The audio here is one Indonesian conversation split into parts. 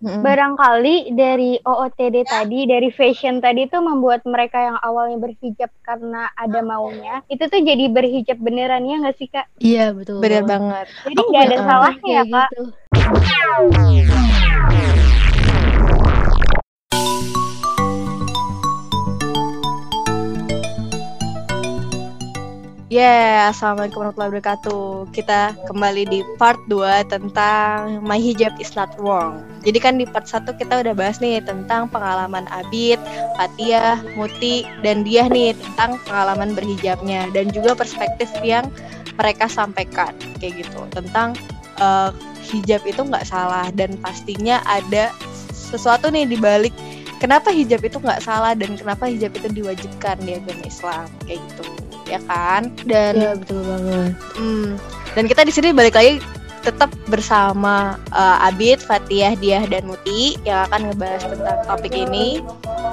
Mm-hmm. Barangkali dari OOTD tadi, dari fashion tadi tuh membuat mereka yang awalnya berhijab karena ada maunya, itu tuh jadi berhijab beneran ya nggak sih kak? Iya betul. Bener banget. Jadi nggak ada salahnya ya kak. Gitu. Yeah, Assalamualaikum warahmatullahi wabarakatuh. Kita kembali di part 2 tentang My Hijab is not wrong. Jadi kan di part 1 kita udah bahas nih tentang pengalaman Abid, Fatia, Muti, dan dia nih tentang pengalaman berhijabnya dan juga perspektif yang mereka sampaikan kayak gitu tentang uh, hijab itu nggak salah dan pastinya ada sesuatu nih di balik kenapa hijab itu nggak salah dan kenapa hijab itu diwajibkan di agama Islam kayak gitu ya kan dan ya, betul banget hmm, dan kita di sini balik lagi tetap bersama uh, Abid, Fatihah, Diah dan Muti yang akan ngebahas tentang topik ini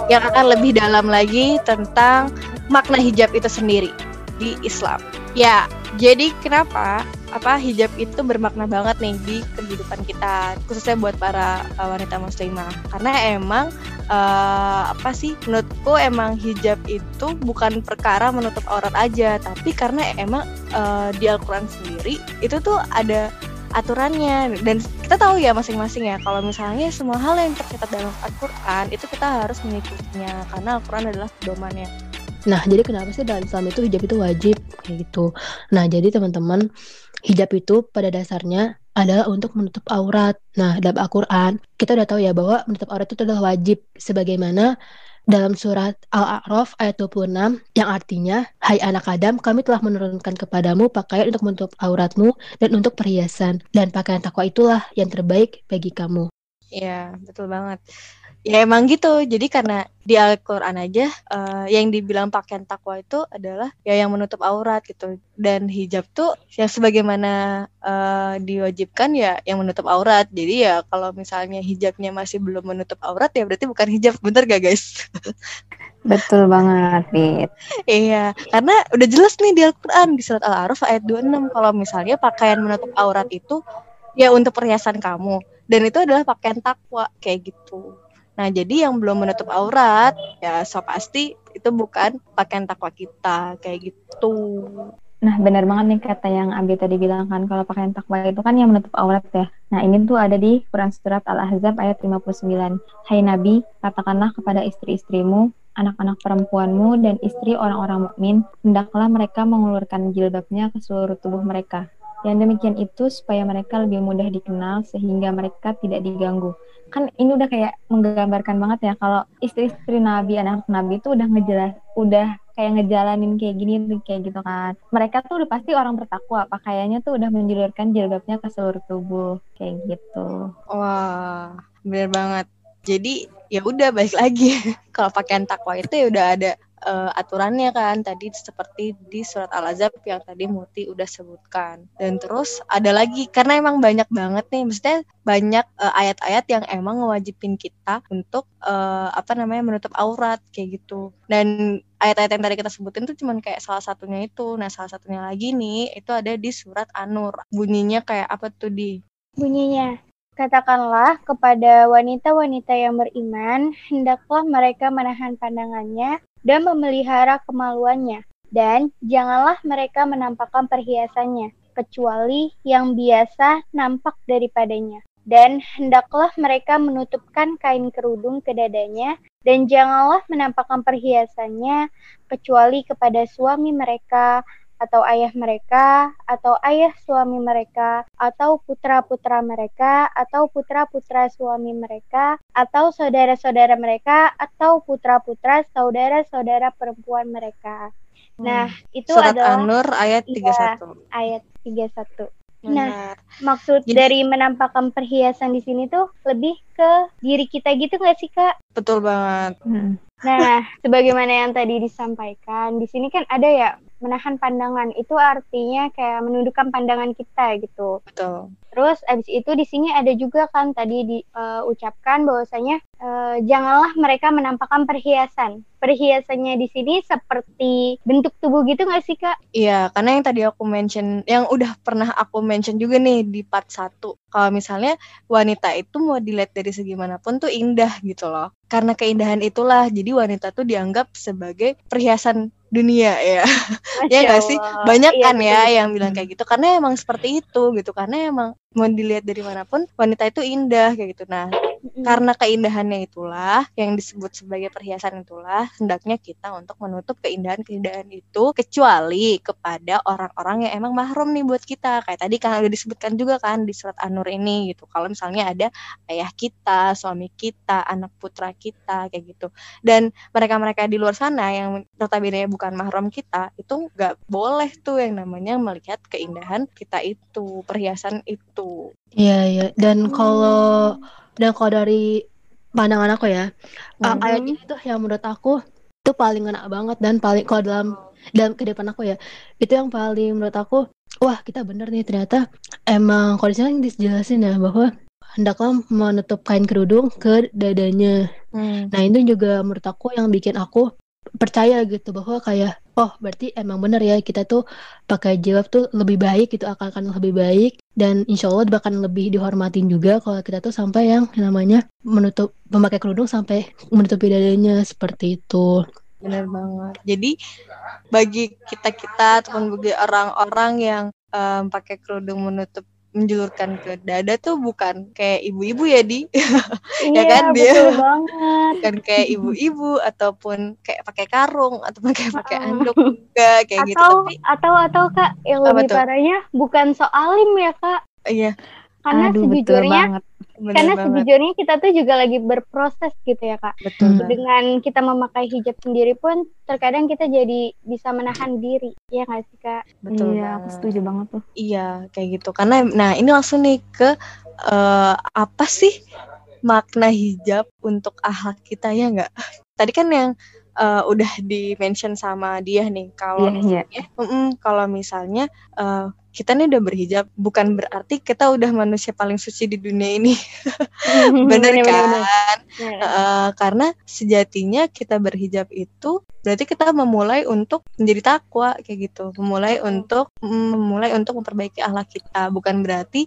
yang akan lebih dalam lagi tentang makna hijab itu sendiri di Islam. Ya, jadi kenapa apa hijab itu bermakna banget nih di kehidupan kita khususnya buat para uh, wanita muslimah. Karena emang uh, apa sih menurutku emang hijab itu bukan perkara menutup aurat aja tapi karena emang uh, di Al-Quran sendiri itu tuh ada aturannya. Dan kita tahu ya masing-masing ya kalau misalnya semua hal yang tercatat dalam Al-Quran itu kita harus mengikutinya karena Al-Quran adalah pedomannya. Nah, jadi kenapa sih dalam Islam itu hijab itu wajib? Kayak gitu. Nah, jadi teman-teman, hijab itu pada dasarnya adalah untuk menutup aurat. Nah, dalam Al-Quran, kita udah tahu ya bahwa menutup aurat itu adalah wajib. Sebagaimana dalam surat Al-A'raf ayat 26 yang artinya, Hai anak Adam, kami telah menurunkan kepadamu pakaian untuk menutup auratmu dan untuk perhiasan. Dan pakaian takwa itulah yang terbaik bagi kamu. Iya, betul banget ya emang gitu. Jadi karena di Al-Quran aja uh, yang dibilang pakaian takwa itu adalah ya yang menutup aurat gitu. Dan hijab tuh yang sebagaimana uh, diwajibkan ya yang menutup aurat. Jadi ya kalau misalnya hijabnya masih belum menutup aurat ya berarti bukan hijab. Bener gak guys? Betul banget, Fit. iya, karena udah jelas nih di Al-Quran di surat Al-A'raf ayat 26 kalau misalnya pakaian menutup aurat itu ya untuk perhiasan kamu. Dan itu adalah pakaian takwa kayak gitu. Nah, jadi yang belum menutup aurat, ya so pasti itu bukan pakaian takwa kita, kayak gitu. Nah, benar banget nih kata yang Abi tadi bilang kan, kalau pakaian takwa itu kan yang menutup aurat ya. Nah, ini tuh ada di Quran Surat Al-Ahzab ayat 59. Hai Nabi, katakanlah kepada istri-istrimu, anak-anak perempuanmu, dan istri orang-orang mukmin, hendaklah mereka mengulurkan jilbabnya ke seluruh tubuh mereka. Yang demikian itu supaya mereka lebih mudah dikenal sehingga mereka tidak diganggu. Kan ini udah kayak menggambarkan banget ya kalau istri-istri Nabi anak Nabi itu udah ngejelas udah kayak ngejalanin kayak gini kayak gitu kan. Mereka tuh udah pasti orang bertakwa pakaiannya tuh udah menjulurkan jilbabnya ke seluruh tubuh kayak gitu. Wah bener banget. Jadi ya udah balik lagi. Kalau pakaian takwa itu ya udah ada uh, aturannya kan tadi seperti di surat Al-Azab yang tadi Muti udah sebutkan. Dan terus ada lagi karena emang banyak banget nih maksudnya banyak uh, ayat-ayat yang emang ngewajibin kita untuk uh, apa namanya menutup aurat kayak gitu. Dan ayat-ayat yang tadi kita sebutin tuh cuman kayak salah satunya itu. Nah, salah satunya lagi nih itu ada di surat An-Nur. Bunyinya kayak apa tuh di? Bunyinya Katakanlah kepada wanita-wanita yang beriman, hendaklah mereka menahan pandangannya dan memelihara kemaluannya. Dan janganlah mereka menampakkan perhiasannya, kecuali yang biasa nampak daripadanya. Dan hendaklah mereka menutupkan kain kerudung ke dadanya, dan janganlah menampakkan perhiasannya, kecuali kepada suami mereka, atau ayah mereka, atau ayah suami mereka, atau putra-putra mereka, atau putra-putra suami mereka, atau saudara-saudara mereka, atau putra-putra saudara-saudara perempuan mereka. Hmm. Nah, itu Surat adalah An-Nur ayat 31. Ya, ayat 31. Nah, maksud Jadi, dari menampakkan perhiasan di sini tuh lebih ke diri kita gitu nggak sih, Kak? Betul banget. Hmm. Nah, sebagaimana yang tadi disampaikan, di sini kan ada ya menahan pandangan itu artinya kayak menundukkan pandangan kita gitu. Betul. Terus abis itu di sini ada juga kan tadi diucapkan uh, bahwasanya uh, janganlah mereka menampakkan perhiasan. Perhiasannya di sini seperti bentuk tubuh gitu nggak sih kak? Iya, karena yang tadi aku mention, yang udah pernah aku mention juga nih di part 1. Kalau misalnya wanita itu mau dilihat dari segi mana pun tuh indah gitu loh. Karena keindahan itulah, jadi wanita tuh dianggap sebagai perhiasan dunia ya. ya nggak sih? Banyak iya, kan ya yang bilang kayak gitu. Karena emang seperti itu gitu. Karena emang mau dilihat dari mana pun wanita itu indah kayak gitu. Nah, karena keindahannya itulah yang disebut sebagai perhiasan itulah hendaknya kita untuk menutup keindahan-keindahan itu kecuali kepada orang-orang yang emang mahrum nih buat kita. Kayak tadi kan udah disebutkan juga kan di surat An-Nur ini gitu. Kalau misalnya ada ayah kita, suami kita, anak putra kita kayak gitu. Dan mereka-mereka di luar sana yang notabene bukan mahram kita itu nggak boleh tuh yang namanya melihat keindahan kita itu, perhiasan itu. Iya, iya. Dan kalau dan kalau dari pandangan aku ya, mm-hmm. ayat ini tuh yang menurut aku itu paling enak banget dan paling kalau dalam dalam kehidupan aku ya, itu yang paling menurut aku, wah kita bener nih ternyata emang kalau yang dijelasin ya bahwa hendaklah menutup kain kerudung ke dadanya. Hmm. Nah itu juga menurut aku yang bikin aku percaya gitu bahwa kayak oh berarti emang bener ya kita tuh pakai jilbab tuh lebih baik gitu akan akan lebih baik. Dan insya Allah bahkan lebih dihormatin juga kalau kita tuh sampai yang namanya menutup memakai kerudung sampai menutupi dadanya seperti itu. Benar banget. Jadi bagi kita kita ataupun bagi orang-orang yang um, pakai kerudung menutup menjulurkan ke dada tuh bukan kayak ibu-ibu ya di. Ya iya, kan dia banget. bukan kayak ibu-ibu ataupun kayak pakai karung atau pakai pakai anduk juga kayak atau, gitu tapi atau atau kak yang lebih parahnya bukan soalim ya kak? Iya. Karena Aduh, sejujurnya Bener karena banget. sejujurnya kita tuh juga lagi berproses gitu ya kak. Betul. Dengan kita memakai hijab sendiri pun terkadang kita jadi bisa menahan diri. Ya nggak sih kak? Betul iya aku setuju banget tuh. Iya kayak gitu. Karena nah ini langsung nih ke uh, apa sih makna hijab untuk akhlak kita ya nggak? Tadi kan yang uh, udah di mention sama dia nih. Kalau yeah, misalnya yeah. Mm -mm, kalau misalnya uh, kita nih udah berhijab bukan berarti kita udah manusia paling suci di dunia ini. Bener kan? Uh, karena sejatinya kita berhijab itu berarti kita memulai untuk menjadi takwa kayak gitu. Memulai untuk memulai untuk memperbaiki akhlak kita. Bukan berarti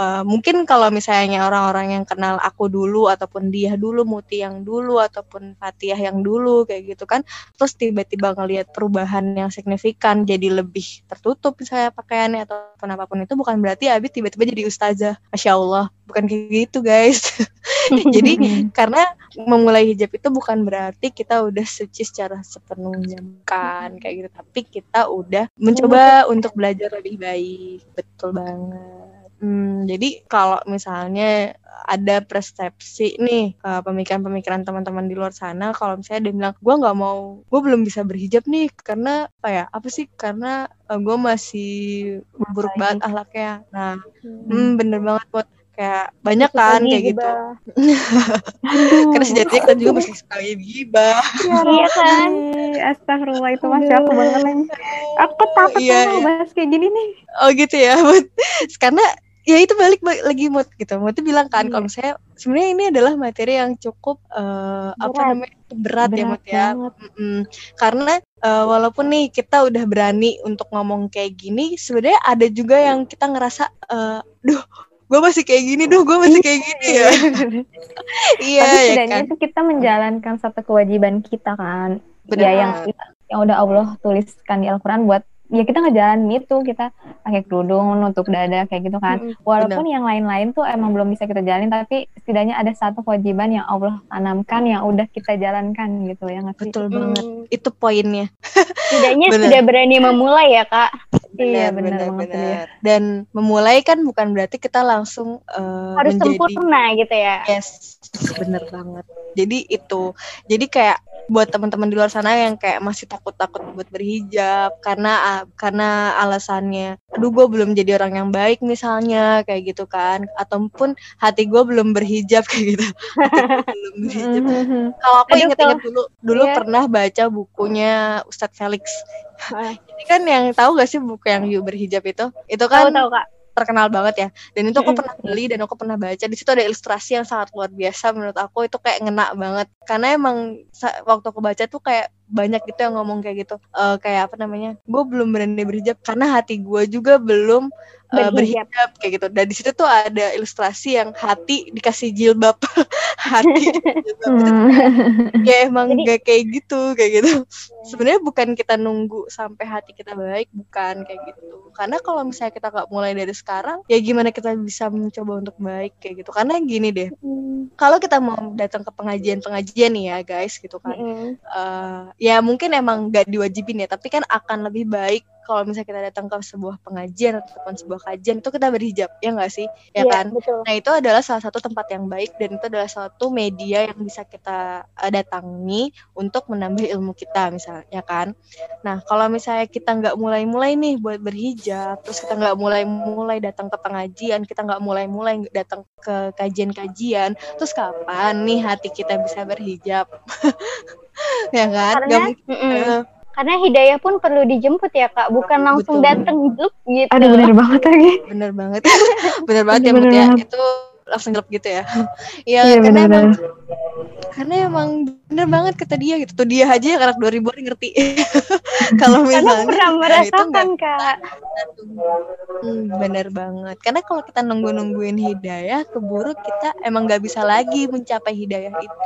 uh, mungkin kalau misalnya orang-orang yang kenal aku dulu ataupun dia dulu Muti yang dulu ataupun Fatihah yang dulu kayak gitu kan terus tiba-tiba ngelihat perubahan yang signifikan jadi lebih tertutup misalnya pakaiannya ataupun apa pun itu bukan berarti Abi tiba-tiba jadi ustazah. Masya Allah bukan kayak gitu guys. Jadi karena memulai hijab itu bukan berarti kita udah suci secara sepenuhnya. Bukan kayak gitu. Tapi kita udah mencoba untuk belajar lebih baik. Betul banget Hmm, jadi kalau misalnya ada persepsi nih pemikiran-pemikiran teman-teman di luar sana kalau misalnya dia bilang gue nggak mau gue belum bisa berhijab nih karena apa ya apa sih karena uh, gue masih buruk banget ahlaknya. Nah hmm. hmm bener banget buat kayak banyak kan kayak gitu. karena sejatinya kita juga masih suka gibah. Ya, iya kan? Astagfirullah itu masih aku banget aku takut iya, iya. bahas kayak gini nih. Oh gitu ya karena ya itu balik, balik lagi mood gitu mood itu bilang kan hmm. kalau misalnya sebenarnya ini adalah materi yang cukup uh, apa namanya berat, ya, berat ya mood ya mm -mm. karena uh, walaupun nih kita udah berani untuk ngomong kayak gini sebenarnya ada juga yang kita ngerasa uh, duh gue masih kayak gini duh gue masih kayak gini ya iya tapi ya kan? itu kita menjalankan satu kewajiban kita kan Benar. ya yang yang udah Allah tuliskan di Al-Quran buat ya kita ngejalanin itu kita pakai kerudung nutup dada kayak gitu kan. Walaupun Benar. yang lain-lain tuh emang belum bisa kita jalanin tapi setidaknya ada satu kewajiban yang Allah tanamkan yang udah kita jalankan gitu ya nggak betul banget. Hmm. itu poinnya. Setidaknya sudah berani memulai ya kak. Benar, iya benar banget benar. dan memulai kan bukan berarti kita langsung uh, harus menjadi, sempurna gitu ya. Yes bener banget. Jadi itu. Jadi kayak buat teman-teman di luar sana yang kayak masih takut-takut buat berhijab karena karena alasannya aduh gue belum jadi orang yang baik misalnya kayak gitu kan. Ataupun hati gue belum berhijab kayak gitu. Belum berhijab. Kalau aku inget-inget dulu dulu yeah. pernah baca bukunya Ustadz Felix. Ini kan yang tahu gak sih buku yang You berhijab itu? Itu kan tahu, tahu, Kak terkenal banget ya. Dan itu aku pernah beli dan aku pernah baca. Di situ ada ilustrasi yang sangat luar biasa menurut aku. Itu kayak ngena banget. Karena emang waktu aku baca tuh kayak banyak gitu yang ngomong kayak gitu. Eh, kayak apa namanya? Gue belum berani berhijab karena hati gue juga belum eh, Berhijab. berhijab kayak gitu. Dan di situ tuh ada ilustrasi yang hati dikasih jilbab. Hati dikasih jilbab. Itu Hmm. ya emang Jadi- gak kayak gitu kayak gitu. Sebenarnya bukan kita nunggu sampai hati kita baik bukan kayak gitu. Karena kalau misalnya kita nggak mulai dari sekarang ya gimana kita bisa mencoba untuk baik kayak gitu. Karena gini deh Mm, kalau kita mau datang ke pengajian-pengajian nih ya guys gitu kan. Mm-mm. Ya mungkin emang gak diwajibin ya tapi kan akan lebih baik kalau misalnya kita datang ke sebuah pengajian ataupun sebuah kajian itu kita berhijab ya nggak sih ya Iya, kan betul. Nah, itu adalah salah satu tempat yang baik dan itu adalah suatu media yang bisa kita eh, datangi untuk menambah ilmu kita misalnya ya kan. Nah, kalau misalnya kita nggak mulai-mulai nih buat berhijab, terus kita nggak mulai-mulai datang ke pengajian, kita nggak mulai-mulai datang ke kajian-kajian, terus kapan nih hati kita bisa berhijab? ya kan? Karena mungkin. mm-mm. eh, karena hidayah pun perlu dijemput ya kak, bukan langsung Betul. datang gitu. gitu. Aduh bener banget lagi. bener banget bener banget ya Bener Mut ya banget. itu langsung jelek gitu ya. Ya Iya karena bener-bener. emang karena emang bener banget kata dia gitu. Tuh dia aja yang anak 2000 ngerti. Kalau Karena misalnya pernah nah, itu merasakan nggak kak. Hmm, bener banget. Karena kalau kita nunggu nungguin hidayah keburu kita emang nggak bisa lagi mencapai hidayah itu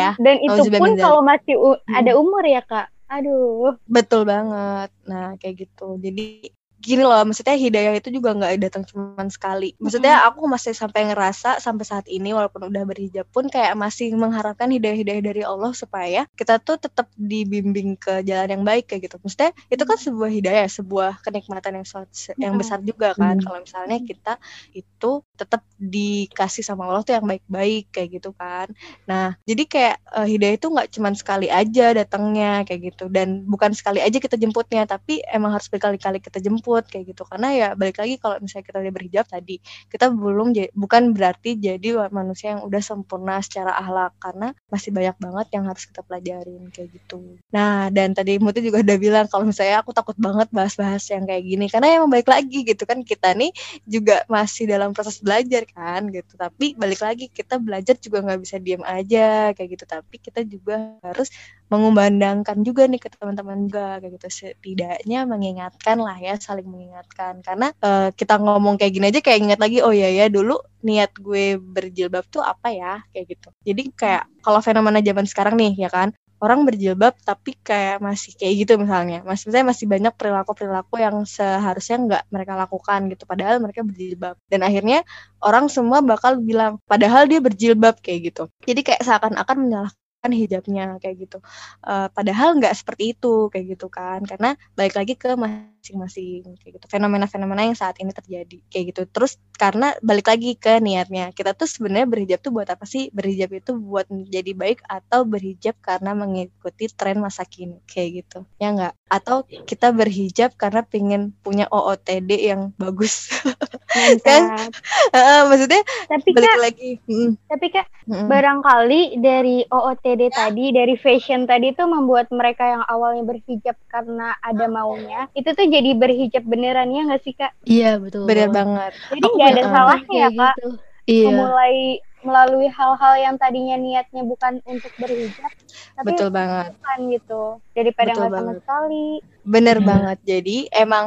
Ya, Dan itu pun kalau masih Hmm. ada umur ya kak. Aduh. betul banget. Nah kayak gitu. Jadi gini loh maksudnya hidayah itu juga nggak datang cuman sekali. Maksudnya aku masih sampai ngerasa sampai saat ini walaupun udah berhijab pun kayak masih mengharapkan hidayah-hidayah dari Allah supaya kita tuh tetap dibimbing ke jalan yang baik kayak gitu. Maksudnya itu kan sebuah hidayah sebuah kenikmatan yang suat- yang besar juga kan. Hmm. kalau misalnya kita itu tetap dikasih sama Allah tuh yang baik-baik kayak gitu kan. Nah jadi kayak eh, hidayah itu nggak cuman sekali aja datangnya kayak gitu. Dan bukan sekali aja kita jemputnya tapi emang harus berkali-kali kita jemput kayak gitu. Karena ya balik lagi kalau misalnya kita udah berhijab tadi kita belum bukan berarti jadi manusia yang udah sempurna secara akhlak karena masih banyak banget yang harus kita pelajarin kayak gitu. Nah dan tadi Muti juga udah bilang kalau misalnya aku takut banget bahas-bahas yang kayak gini karena emang balik lagi gitu kan kita nih juga masih dalam proses belajar kan gitu. Tapi balik lagi kita belajar juga nggak bisa diam aja kayak gitu. Tapi kita juga harus mengumandangkan juga nih ke teman-teman juga kayak gitu. Setidaknya mengingatkan lah ya saling mengingatkan. Karena eh, kita ngomong kayak gini aja kayak ingat lagi oh ya ya dulu niat gue berjilbab tuh apa ya? Kayak gitu. Jadi kayak kalau fenomena zaman sekarang nih ya kan? Orang berjilbab tapi kayak masih kayak gitu misalnya. Masih misalnya masih banyak perilaku perilaku yang seharusnya nggak mereka lakukan gitu. Padahal mereka berjilbab. Dan akhirnya orang semua bakal bilang padahal dia berjilbab kayak gitu. Jadi kayak seakan-akan menyalahkan hijabnya kayak gitu. Eh, padahal nggak seperti itu kayak gitu kan. Karena balik lagi ke masing-masing kayak gitu. Fenomena-fenomena yang saat ini terjadi kayak gitu. Terus karena balik lagi ke niatnya kita tuh sebenarnya berhijab tuh buat apa sih? Berhijab itu buat menjadi baik atau berhijab karena mengikuti tren masa kini kayak gitu. Ya nggak? Atau kita berhijab karena pengen punya OOTD yang bagus. Mantap. Heeh, maksudnya Tapi balik kak, lagi mm, tapi kak mm, barangkali dari OOTD tadi, dari fashion tadi tuh membuat mereka yang awalnya berhijab karena ada maunya, itu tuh jadi berhijab beneran ya nggak sih kak? Iya betul. bener banget Jadi nggak ada salahnya ya Kayak kak, gitu. Iya. memulai melalui hal-hal yang tadinya niatnya bukan untuk berhijab, tapi betul banget bukan gitu, daripada Betul nggak sama banget. sekali. Bener Hmm. banget. Jadi emang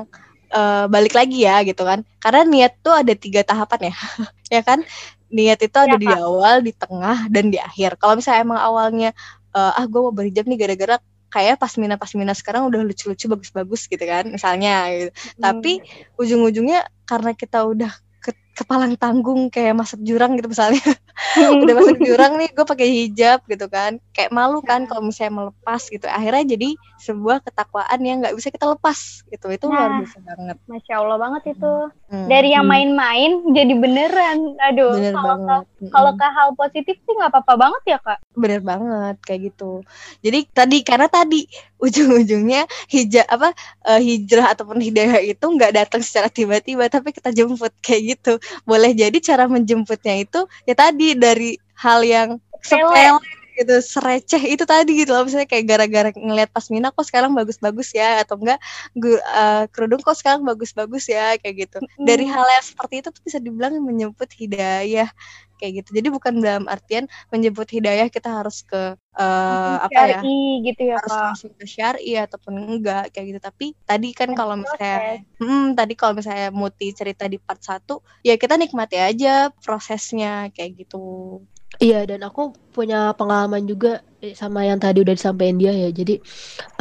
eh, balik lagi ya gitu kan. Karena niat tuh ada tiga tahapan ya. ya kan? Niat itu ada Iya, di awal, di tengah, dan di akhir. Kalau misalnya emang awalnya eh, ah gue mau berhijab nih gara-gara kayak pasmina pasmina sekarang udah lucu-lucu bagus-bagus gitu kan misalnya gitu. Tapi ujung-ujungnya karena kita udah ke kepalang tanggung kayak masuk jurang gitu misalnya. Udah masuk jurang nih gue pakai hijab gitu kan. Kayak malu kan kalau misalnya melepas gitu. Akhirnya jadi sebuah ketakwaan yang nggak bisa kita lepas gitu. Itu luar Nah. biasa banget. Masya Allah banget itu. Hmm, Dari yang Hmm. main-main jadi beneran. Aduh, bener kalau ke, banget Mm-mm. kalau ke hal positif sih nggak apa-apa banget ya kak. bener banget kayak gitu jadi tadi karena tadi ujung-ujungnya hijab apa eh, hijrah ataupun hidayah itu nggak datang secara tiba-tiba tapi kita jemput kayak gitu boleh jadi cara menjemputnya itu ya tadi dari hal yang Sepele. Gitu sereceh itu tadi gitu loh. Misalnya kayak gara-gara ngeliat pasmina kok sekarang bagus-bagus ya? Atau enggak gue uh, kerudung kok sekarang bagus-bagus ya? Kayak gitu. Dari hal yang seperti itu tuh bisa dibilang menyebut hidayah kayak gitu. Jadi bukan dalam artian menjemput hidayah kita harus ke uh, apa ya gitu ya harus langsung ke syari ataupun enggak kayak gitu. Tapi tadi kan kalau misalnya hmm, tadi kalau misalnya Muti cerita di part satu ya kita nikmati aja prosesnya kayak gitu Iya dan aku punya pengalaman juga eh, sama yang tadi udah disampaikan dia ya. Jadi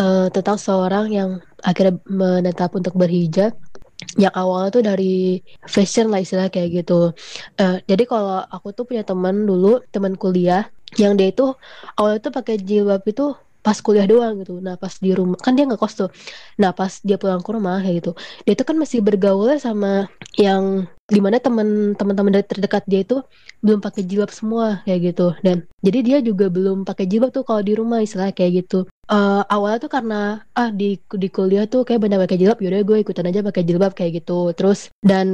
eh, tentang seorang yang akhirnya menetap untuk berhijab yang awalnya tuh dari fashion lah istilah kayak gitu. Eh, jadi kalau aku tuh punya teman dulu teman kuliah yang dia itu awalnya tuh pakai jilbab itu pas kuliah doang gitu. Nah pas di rumah kan dia nggak kos tuh. Nah pas dia pulang ke rumah kayak gitu, dia tuh kan masih bergaulnya sama yang di mana teman teman-teman dari terdekat dia itu belum pakai jilbab semua kayak gitu dan jadi dia juga belum pakai jilbab tuh kalau di rumah istilah kayak gitu uh, awalnya tuh karena ah di di kuliah tuh kayak banyak pakai jilbab yaudah gue ikutan aja pakai jilbab kayak gitu. Terus dan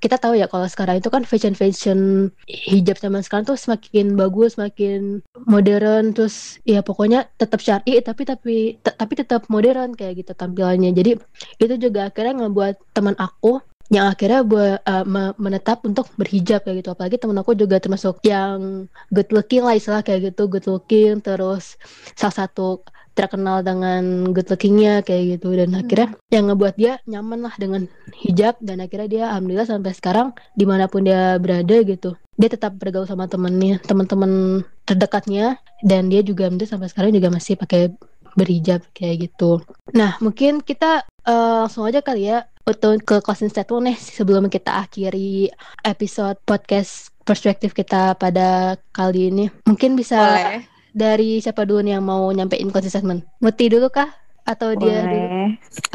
kita tahu ya kalau sekarang itu kan fashion fashion hijab zaman sekarang tuh semakin bagus semakin modern. Terus ya pokoknya tetap syari tapi tapi tapi tetap modern kayak gitu tampilannya. Jadi itu juga akhirnya ngebuat teman aku yang akhirnya buat uh, menetap untuk berhijab kayak gitu. Apalagi temen aku juga termasuk yang good looking lah istilah kayak gitu good looking. Terus salah satu terkenal dengan good lookingnya kayak gitu. Dan hmm. akhirnya yang ngebuat dia nyaman lah dengan hijab. Dan akhirnya dia alhamdulillah sampai sekarang di mana pun dia berada gitu dia tetap bergaul sama temennya teman-teman terdekatnya. Dan dia juga sampai sekarang juga masih pakai berhijab kayak gitu. Nah, mungkin kita uh, langsung aja kali ya untuk ke closing statement nih sebelum kita akhiri episode podcast perspektif kita pada kali ini. Mungkin bisa Boleh. dari siapa dulu nih yang mau nyampein closing statement? Muti dulu kah? Atau Boleh. dia dulu?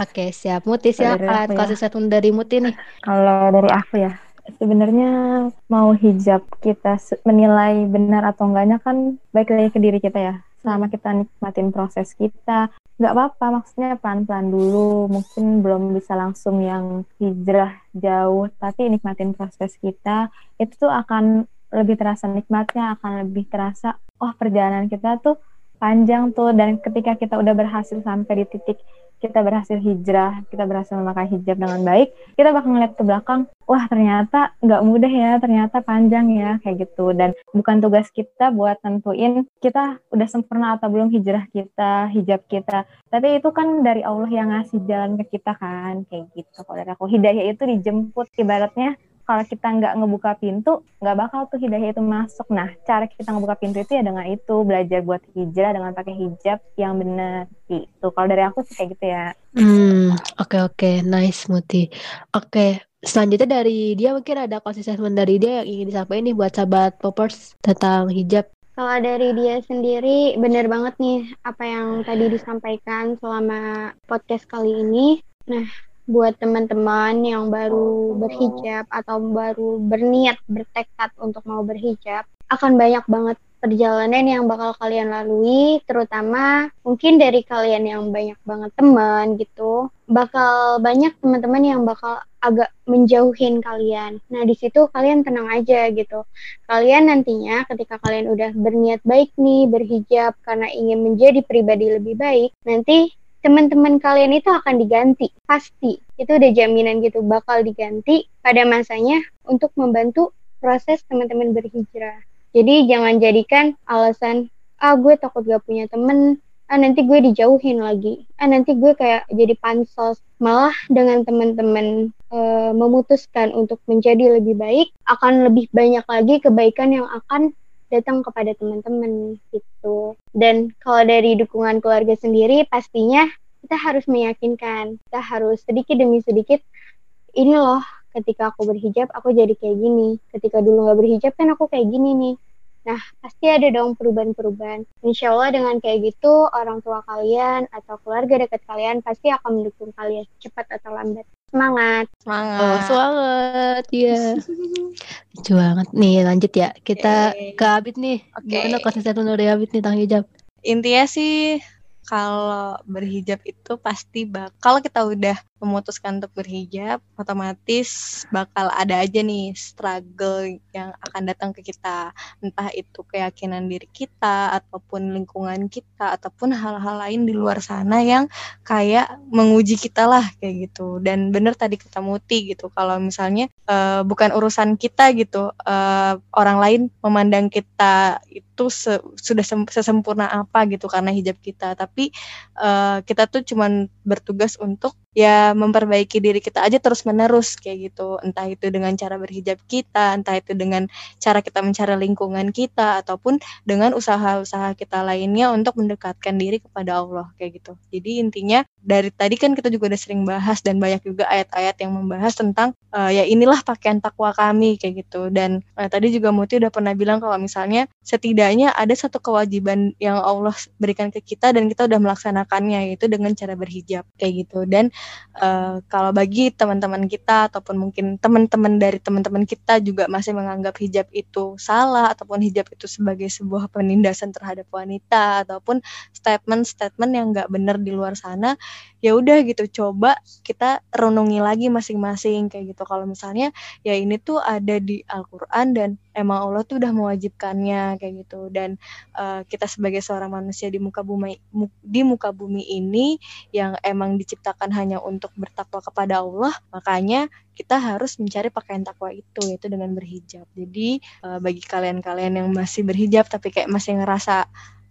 Oke, siap. Muti silakan ya. closing statement dari Muti nih. Kalau dari aku ya, sebenarnya mau hijab kita menilai benar atau enggaknya kan baik lagi ke diri kita ya selama kita nikmatin proses kita nggak apa-apa maksudnya pelan-pelan dulu. Mungkin belum bisa langsung yang hijrah jauh tapi nikmatin proses kita. Itu tuh akan lebih terasa nikmatnya akan lebih terasa oh perjalanan kita tuh panjang tuh. Dan ketika kita udah berhasil sampai di titik kita berhasil hijrah, kita berhasil memakai hijab dengan baik, kita bakal ngeliat ke belakang, wah ternyata nggak mudah ya, ternyata panjang ya, kayak gitu. Dan bukan tugas kita buat tentuin kita udah sempurna atau belum hijrah kita, hijab kita. Tapi itu kan dari Allah yang ngasih jalan ke kita kan, kayak gitu. Kalau dari aku, hidayah itu dijemput, ibaratnya kalau kita nggak ngebuka pintu, nggak bakal tuh hidayah itu masuk. Nah, cara kita ngebuka pintu itu ya dengan itu, belajar buat hijrah dengan pakai hijab yang benar. Itu kalau dari aku sih kayak gitu ya. Hmm, oke okay, oke, okay. nice Muti. Oke, okay. selanjutnya dari dia mungkin ada konsisten dari dia yang ingin disampaikan nih buat sahabat poppers tentang hijab. Kalau dari dia sendiri, benar banget nih apa yang tadi disampaikan selama podcast kali ini. Nah, buat teman-teman yang baru berhijab atau baru berniat bertekad untuk mau berhijab akan banyak banget perjalanan yang bakal kalian lalui terutama mungkin dari kalian yang banyak banget teman gitu bakal banyak teman-teman yang bakal agak menjauhin kalian. Nah, di situ kalian tenang aja gitu. Kalian nantinya ketika kalian udah berniat baik nih berhijab karena ingin menjadi pribadi lebih baik, nanti teman-teman kalian itu akan diganti pasti. Itu udah jaminan gitu bakal diganti pada masanya untuk membantu proses teman-teman berhijrah. Jadi jangan jadikan alasan ah gue takut gak punya temen. Ah nanti gue dijauhin lagi. Ah nanti gue kayak jadi pansos. Malah dengan teman-teman e, memutuskan untuk menjadi lebih baik akan lebih banyak lagi kebaikan yang akan datang kepada teman-teman gitu. Dan kalau dari dukungan keluarga sendiri pastinya kita harus meyakinkan, kita harus sedikit demi sedikit ini loh ketika aku berhijab aku jadi kayak gini, ketika dulu nggak berhijab kan aku kayak gini nih. Nah, pasti ada dong perubahan-perubahan. Insya Allah dengan kayak gitu, orang tua kalian atau keluarga dekat kalian pasti akan mendukung kalian cepat atau lambat. Semangat. Semangat. Oh, semangat. Iya. Lucu banget. Nih, lanjut ya. Kita okay. ke Abid nih. Okay. Gimana konsisten dari Abid nih tentang hijab? Intinya sih kalau berhijab itu pasti bakal kita udah memutuskan untuk berhijab, otomatis bakal ada aja nih struggle yang akan datang ke kita. Entah itu keyakinan diri kita, ataupun lingkungan kita, ataupun hal-hal lain di luar sana yang kayak menguji kita lah kayak gitu. Dan bener tadi kata Muti gitu, kalau misalnya uh, bukan urusan kita gitu, uh, orang lain memandang kita itu se sudah sem sesempurna apa gitu karena hijab kita tapi uh, kita tuh cuman bertugas untuk ya memperbaiki diri kita aja terus menerus kayak gitu. Entah itu dengan cara berhijab kita entah itu dengan cara kita mencari lingkungan kita ataupun dengan usaha-usaha kita lainnya untuk mendekatkan diri kepada Allah kayak gitu. Jadi intinya dari tadi kan kita juga udah sering bahas dan banyak juga ayat-ayat yang membahas tentang uh, ya inilah pakaian takwa kami kayak gitu. Dan uh, tadi juga Muti udah pernah bilang kalau misalnya setidaknya ada satu kewajiban yang Allah berikan ke kita dan kita udah melaksanakannya yaitu dengan cara berhijab kayak gitu. Dan uh, kalau bagi teman-teman kita ataupun mungkin teman-teman dari teman-teman kita juga masih menganggap hijab itu salah ataupun hijab itu sebagai sebuah penindasan terhadap wanita ataupun statement-statement yang nggak benar di luar sana ya udah gitu coba kita renungi lagi masing-masing kayak gitu. Kalau misalnya ya ini tuh ada di Al-Qur'an dan emang Allah tuh udah mewajibkannya kayak gitu. Dan uh, kita sebagai seorang manusia di muka bumi di muka bumi ini yang emang diciptakan hanya untuk bertakwa kepada Allah makanya kita harus mencari pakaian takwa itu yaitu dengan berhijab. Jadi uh, bagi kalian-kalian yang masih berhijab tapi kayak masih ngerasa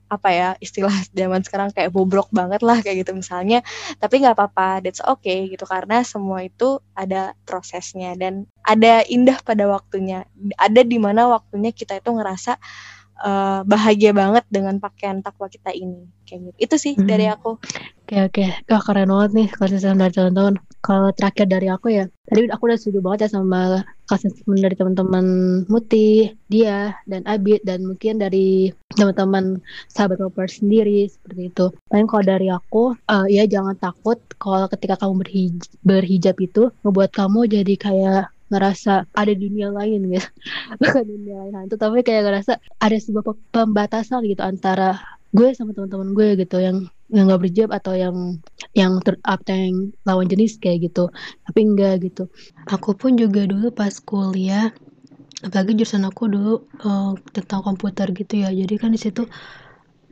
apa ya istilah zaman sekarang kayak bobrok banget lah kayak gitu misalnya tapi nggak apa-apa that's okay gitu. Karena semua itu ada prosesnya dan ada indah pada waktunya. Ada di mana waktunya kita itu ngerasa uh, bahagia banget dengan pakaian takwa kita ini. Kayak gitu. Itu sih hmm. dari aku. Oke oke. Wah keren banget nih konsisten dari teman-teman. Kalau terakhir dari aku ya tadi aku udah setuju banget ya sama konsisten dari teman-teman Muti dia dan Abid dan mungkin dari teman-teman sahabat Popper sendiri seperti itu. Paling kalau dari aku, uh, ya jangan takut kalau ketika kamu berhijab, berhijab itu ngebuat kamu jadi kayak ngerasa ada dunia lain gitu. Bukan dunia lain hantu. Tapi kayak ngerasa ada sebuah pembatasan gitu antara gue sama teman-teman gue gitu. Yang yang nggak berhijab atau yang yang ter yang lawan jenis kayak gitu. Tapi enggak gitu. Aku pun juga dulu pas kuliah apalagi jurusan aku dulu uh, tentang komputer gitu ya. Jadi kan di situ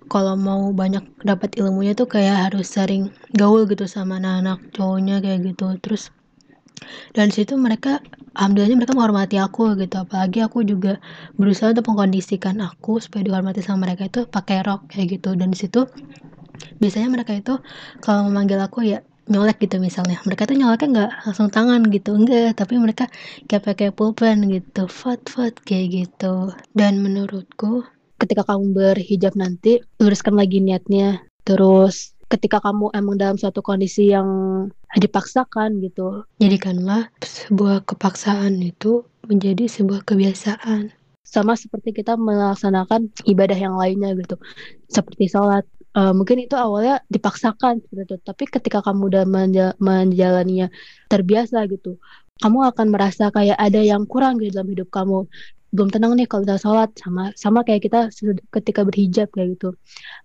kalau mau banyak dapat ilmunya tuh kayak harus sering gaul gitu sama anak-anak cowoknya kayak gitu. Terus dan situ mereka alhamdulillahnya mereka menghormati aku gitu. Apalagi aku juga berusaha untuk mengkondisikan aku supaya dihormati sama mereka itu pakai rok kayak gitu. Dan di situ biasanya mereka itu kalau memanggil aku ya nyolek gitu misalnya. Mereka tuh nyoleknya nggak langsung tangan gitu enggak. Tapi mereka kayak pakai pulpen gitu fat fat kayak gitu. Dan menurutku ketika kamu berhijab nanti luruskan lagi niatnya. Terus ketika kamu emang dalam suatu kondisi yang dipaksakan gitu. Jadikanlah sebuah kepaksaan itu menjadi sebuah kebiasaan. Sama seperti kita melaksanakan ibadah yang lainnya gitu. Seperti sholat. Uh, mungkin itu awalnya dipaksakan gitu. Tapi ketika kamu udah menja menjalaninya terbiasa gitu kamu akan merasa kayak ada yang kurang gitu dalam hidup kamu. Belum tenang nih kalau udah sholat sama sama kayak kita ketika berhijab kayak gitu.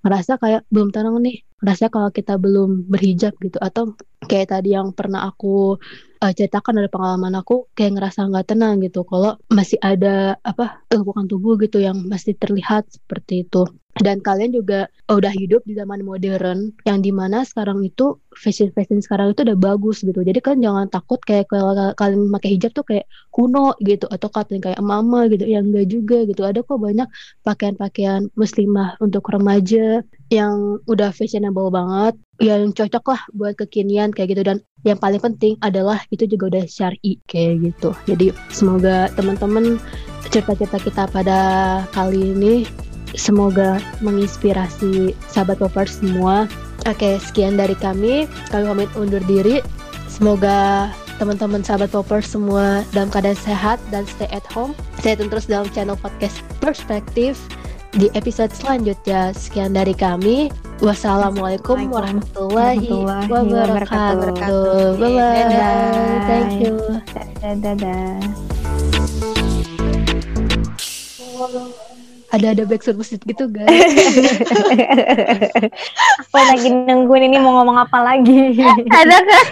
Merasa kayak belum tenang nih merasa kalau kita belum berhijab gitu. Atau kayak tadi yang pernah aku uh, ceritakan dari pengalaman aku kayak ngerasa nggak tenang gitu. Kalau masih ada apa lekukan tubuh gitu yang masih terlihat seperti itu dan kalian juga udah hidup di zaman modern yang di mana sekarang itu fashion fashion sekarang itu udah bagus gitu. Jadi kan jangan takut kayak kalau kalian pakai hijab tuh kayak kuno gitu atau kalian kayak mama gitu yang enggak juga gitu. Ada kok banyak pakaian-pakaian muslimah untuk remaja yang udah fashionable banget yang cocok lah buat kekinian kayak gitu. Dan yang paling penting adalah itu juga udah syari kayak gitu. Jadi semoga teman-teman cerita-cerita kita pada kali ini semoga menginspirasi sahabat lovers semua oke sekian dari kami kami pamit undur diri semoga teman-teman sahabat popers semua dalam keadaan sehat dan stay at home stay tune terus dalam channel podcast perspektif di episode selanjutnya. Sekian dari kami. Wassalamualaikum warahmatullahi, wabarakatuh. Bye bye. Thank you. Dadah. Dadah. Ada ada backsound musik gitu guys. Aku lagi nungguin ini mau ngomong apa lagi. ada kan?